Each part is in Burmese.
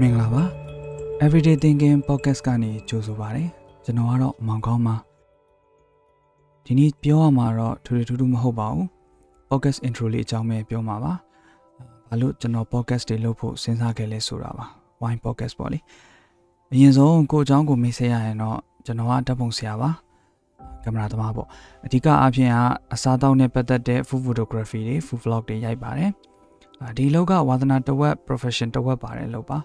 မင်္ဂလာပါ Everyday Thinking Podcast ကနေကြိုဆိုပါရစေကျွန်တော်ကတော့မောင်ကောင်းပါဒီနေ့ပြောရမှာတော့ထူထူထူးထူးမဟုတ်ပါဘူး Podcast intro လေးအကြောင်းပဲပြောမှာပါဘာလို့ကျွန်တော် podcast တွေလုပ်ဖို့စဉ်းစားခဲ့လဲဆိုတာပါ Wine Podcast ပေါ့လေအရင်ဆုံးကိုအကြောင်းကိုမေးဆက်ရရင်တော့ကျွန်တော်ကဓာတ်ပုံဆရာပါ ကင်မရာသမားပေါ့အဓိကအားဖြင့်ကအစားအသောက်နဲ့ပတ်သက်တဲ့ food photography တွေ food vlog တွေရိုက်ပါတယ်ဒီလောက်ကဝါသနာတဝက် profession တဝက်ပါတယ်လို့ပါ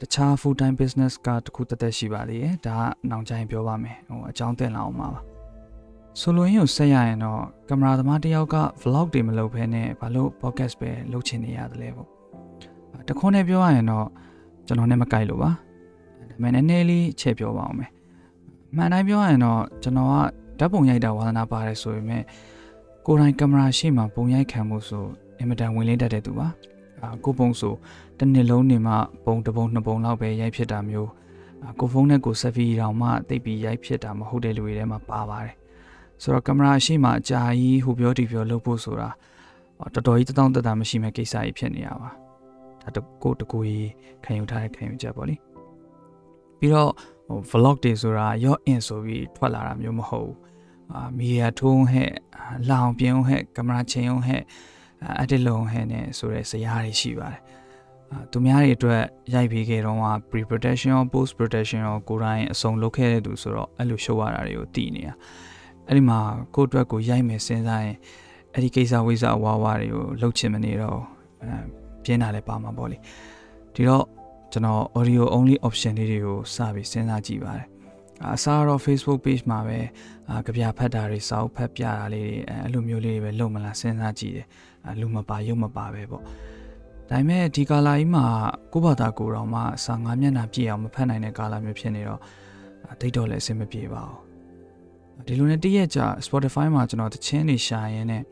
တခြား full time business ကတခုတက်တက်ရှိပါသေးတယ်ဒါကနောက်ကျရင်ပြောပါမယ်ဟိုအကြောင်းတင်လာအောင်ပါဆိုလိုရင်းကိုဆက်ရရင်တော့ကင်မရာသမားတယောက်က vlog တွေမလုပ်ဘဲနဲ့ဘာလို့ podcast ပဲလုပ်ချင်နေရတယ်လဲပေါ့တခွန်းနဲ့ပြောရရင်တော့ကျွန်တော်နဲ့မကိုက်လို့ပါဒါပေမဲ့နည်းနည်းလေးချက်ပြောပါအောင်မယ် မှန်တိုင်းပြောရရင်တော့ကျွန်တော်ကဓာတ်ပုံရိုက်တာဝါသနာပါတယ်ဆိုပေမဲ့ကိုယ်တိုင်ကင်မရာရှေ့မှာပုံရိုက်ခံမှုဆိုအင်မတန်ဝင်လင်းတတ်တဲ့သူပါအာကိုပုံဆိုတစ်နှစ်လုံးနေမှပုံတစ်ပုံနှစ်ပုံလောက်ပဲရိုက်ဖြစ်တာမျိုးကိုဖုန်းနဲ့ကိုဆက်ဖီတောင်မှတိတ်ပြီးရိုက်ဖြစ်တာမဟုတ်တဲ့လူတွေထဲမှာပါပါတယ်ဆိုတော့ကင်မရာအရှိမှအကြာကြီးဟိုပြောဒီပြောလုပ်ဖို့ဆိုတာတော်တော်ကြီးတောင်းတတာမရှိမဲ့ကိစ္စကြီးဖြစ်နေရပါဒါတကိုတကူကြီးခံယူထားတဲ့ခံယူချက်ပေါ့လေပြီးတော့ ဟို vlog တွေဆိုတာရော့ in ဆိုပြီးထွက်လာတာမျိုးမဟုတ်ဘူးအာမီဒီယာထုံးဟဲ့လောင်ပြင်းဟဲ့ကင်မရာချိန်ဟဲ့ edit လုပ်ဟဲ့နဲ့ဆိုတဲ့ဇာတ်တွေရှိပါတယ်သူများတွေအတွက်ရိုက်ပြီးခဲ့တော့က pre production ရော post production ရောကိုယ်တိုင်အစုံလုပ်ခဲ့တဲ့သူဆိုတော့အဲ့လိုရှုပ်ရတာတွေကိုတည်နေတာအဲ့ဒီမှာကိုယ့်အတွက်ကိုရိုက်မယ်စဉ်းစားရင်အဲ့ဒီကိစ္စဝိဇ္ဇဝါဝါတွေကိုလှုပ်ချင်မနေတော့အဲပြင်းတာလည်းပါမှာပေါ့လေဒီတော့ ကျွန်တော် audio only option လေးတွေကိုစပြီးစဉ်းစားကြည့်ပါတယ်အစားတော့ Facebook page မှာပဲကြပြဖတ်တာတွေစာအုပ်ဖတ်ပြတာလေးတွေအဲ့လိုမျိုးလေးတွေပဲလုပ်မလားစဉ်းစားကြည့်တယ်လူမပါရုပ်မပါပဲပေါ့ဒါပေမဲ့ဒီကာလာကြီးမှာကိုဘာသာကိုတော်မှစာငါးမျက်နှာပြည့်အောင်မဖတ်နိုင်တဲ့ကာလာမျိုးဖြစ်နေတော့ဒိတ်တော့လည်းအဆင်မပြေပါဘူးဒီလိုနဲ့တည့်ရက်ကြာ Spotify မှာကျွန်တော်တချင်းနေရှာရင်းနဲ့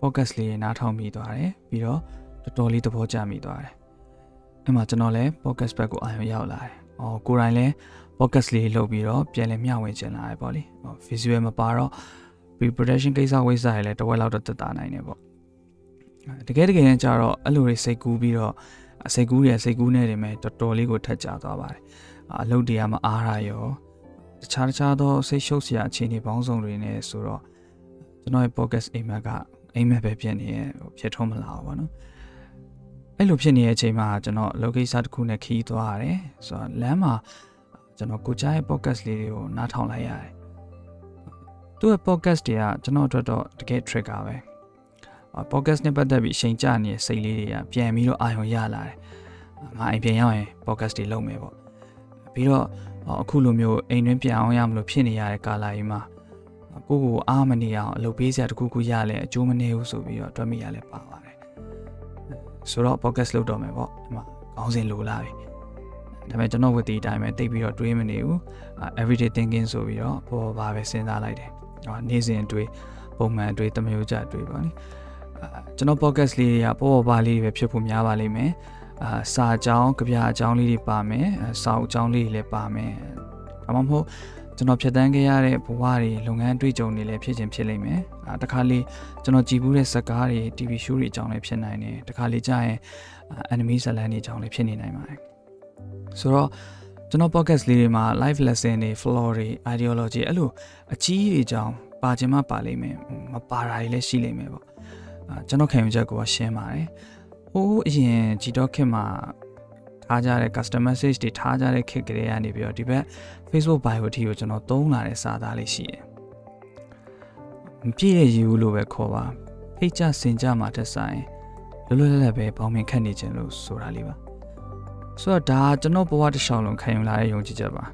podcast လေးနားထောင်မိသွားတယ်ပြီးတော့တော်တော်လေးသဘောကျမိသွားတယ် အဲ့မှာကျွန်တော်လည်း podcast ဘက်ကိုအာရုံရောက်လာတယ်။အော်ကိုယ်တိုင်လည်း podcast လေးလုပ်ပြီးတော့ပြန်လည်မျှဝေချင်လာတယ်ပေါ့လေ။ဟော visual မပါတော့ pre-production ကိစ္စဝိစားရလည်းတစ်ဝက်လောက်တော့တက်တာနိုင်တယ်ပေါ့တကယ်တကယ်နဲ့ကြတော့အဲ့လိုတွေစိတ်ကူးပြီးတော့စိတ်ကူးရစိတ်ကူးနေတယ်မဲ့တော်တော်လေးကိုထက်ကြသွားပါတယ်အလုပ်တွေကမအားရရောတခြားတခြားသောစိတ်ရှုပ်စရာအခြေအနေပေါင်းစုံတွေနဲ့ဆိုတော့ကျွန်တော်ရဲ့ podcast အိမ်မက်ကအိမ်မက်ပဲဖြစ်နေရဖြစ်ထုံးမလာဘူးပေါ့နော် အဲ့လိုဖြစ်နေတဲ့အချိန်မှာကျွန်တော်လောကိစ္စတစ်ခုနဲ့ခီးသွားရတယ်ဆိုတော့လမ်းမှာကျွန်တော်ကိုကြားရဲ့ podcast လေးတွေကိုနားထောင်လိုက်ရတယ်သူ့ရဲ့ podcast တွေကကျွန်တော်အတွက်တော့တကယ် trigger ပဲ podcast နဲ့ပတ်သက်ပြီးချိန်ကြနေတဲ့စိတ်လေးတွေကပြန်ပြီးတော့အာရုံရလာတယ်။ငါအိမ်ပြန်ရောက်ရင် podcast တွေလုပ်မယ်ပေါ့။ပြီးတော့အခုလိုမျိုးအိမ်တွင်းပြန်အောင်ရမလို့ဖြစ်နေရတဲ့ကာလကြီးမှာကိုကိုအားမနေအောင်အလုပ်ပေးစရာတခုခုရလဲအကျိုးမနေဘူးဆိုပြီးတော့တွက်မိရလဲပါပါတယ်။ ဆိုတော့ podcast လုပ်တော့မယ်ပေါ့။ဒီမှာခေါင်းစဉ်လိုလာပြီ။ဒါပေမဲ့ကျွန်တော်ဝတ်ဒီအတိုင်းပဲတိတ်ပြီးတော့တွေးမနေဘူး။ everyday thinking ဆိုပြီးတော့ပေါ်ပေါ်ပဲစဉ်းစားလိုက်တယ်။ဟောနေ့စဉ်တွေးပုံမှန်တွေးတမျိုးကြတွေးပါနိ။ကျွန်တော် podcast လေးတွေကပေါ်ပေါ်ပါလေးတွေပဲဖြစ်ဖို့များပါလိမ့်မယ်အာစာအကြောင်းကြပြအကြောင်းလေးတွေပါမယ်စာအုပ်အကြောင်းလေးတွေလည်းပါမယ်ဒါမှမဟုတ် ကျွန်တော်ဖြတ်တန်းခဲ့ရတဲ့ဘဝတွေလုပ်ငန်းတွေ့ကြုံတွေလည်းဖြစ်ခြင်းဖြစ်လိမ့်မယ်အာတခါလေကျွန်တော်ကြည်ဘူးတဲ့ဇာတ်ကားတွေ TV show တွေအကြောင်းလည်းဖြစ်နိုင်တယ်တခါလေကြာရင် enemy ဇာတ်လမ်းတွေအကြောင်းလည်းဖြစ်နေနိုင်ပါတယ်ဆိုတော့ကျွန်တော် podcast လေးတွေမှာ live lesson တွေ flow တွေ ideology အဲ့လိုအကြီးတွေအကြောင်းပါခြင်းမပါလိမ့်မယ်မပါတာတွေလည်းရှိလိမ့်မယ်ပေါ့ကျွန်တော်ခံယူချက်ကိုရှင်းပါတယ်ဟိုးအရင် Gtalk ခေတ်မှာ ထားကြတဲ့ custom message တွေထားကြတဲ့ခေတ်ကလေးကနေပြီးတော့ဒီဘက် Facebook bio အထိကိုကျွန်တော်သုံးလာတဲ့စာသားလေးရှိတယ်မပြည့်တဲ့ရည်ဦးလို့ပဲခေါ်ပါဖိတ်ကြစင်ကြမှာတက်ဆိုင်လွတ်လွတ်လပ်လပ်ပဲပေါင်းမြင်ခတ်နေခြင်းလို့ဆိုတာလေးပါဆိုတော့ဒါကျွန်တော်ဘဝတစ်လျှောက်လုံးခံယူလာတဲ့ယုံကြည်ချက်ပါ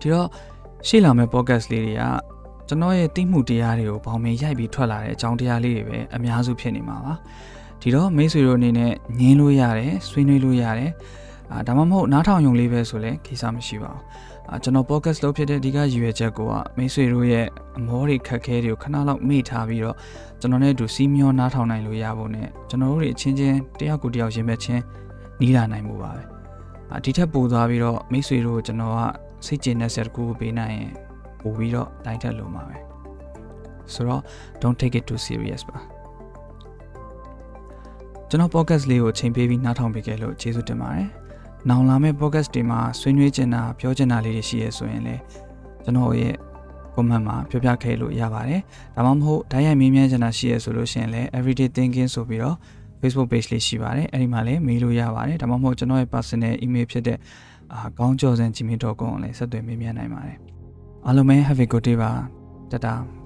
ဒီတော့ရှေ့လာမယ့် podcast လေးတွေကကျွန်တော်ရဲ့သိမှုတရားတွေကိုပေါင်းမင်းရိုက်ပြီးထွက်လာတဲ့အကြောင်းတရားလေးတွေပဲအများစုဖြစ်နေမှာပါ ဒီတော့မိတ်ဆွေတို့အနေနဲ့ညင်းလို့ရတယ်ဆွေးနွေးလို့ရတယ်အာဒါမှမဟုတ်နားထောင်ယုံလေးပဲဆိုလဲခိစားမရှိပါဘူးအာကျွန်တော် podcast လုပ်ဖြစ်တဲ့ဒီကရည်ရွယ်ချက်ကိုကမိတ်ဆွေတို့ရဲ့အမောတွေခက်ခဲတွေကိုခဏလောက်မေ့ထားပြီးတော့ကျွန်တော်နဲ့အတူစီးမျောနားထောင်နိုင်လို့ရဖို့နဲ့ကျွန်တော်တို့တွေအချင်းချင်းတယောက်ကိုတယောက်ရင်မဲ့ချင်းနီးလာနိုင်မှုပါပဲအာဒီထက်ပိုသွားပြီးတော့မိတ်ဆွေတို့ကိုကျွန်တော်ကစိတ်ကျဉ်တဲ့ဆက်တစ်ခုကိုပေးနိုင်ရင်ပို့ပြီးတော့တိုင်းထက်လို့မှာပဲဆိုတော့ don't take it too serious ပါ ကျွန်တော် podcast လေးကိုချိန်ပေးပြီးနားထောင်ပေးခဲ့လို့ကျေးဇူးတင်ပါတယ်။နောက်လာမယ့် podcast တွေမှာဆွေးနွေးချင်တာပြောချင်တာလေးတွေရှိရဆိုရင်လည်းကျွန်တော်ရဲ့ comment မှာပြောပြခဲ့လို့ရပါတယ်။ဒါမှမဟုတ်ဓာတ်ရိုက်မေးမြန်းချင်တာရှိရဆိုလို့ရှိရင်လည်း everyday thinking ဆိုပြီးတော့ Facebook page လေးရှိပါတယ်။အဲဒီမှာလည်းမေးလို့ရပါတယ်။ဒါမှမဟုတ်ကျွန်တော်ရဲ့ personal email ဖြစ်တဲ့အာကောင်းကျော်စံ gmail.com ကိုလည်းဆက်သွယ်မေးမြန်းနိုင်ပါတယ်။အားလုံးပဲ have a good day ပါ။တတား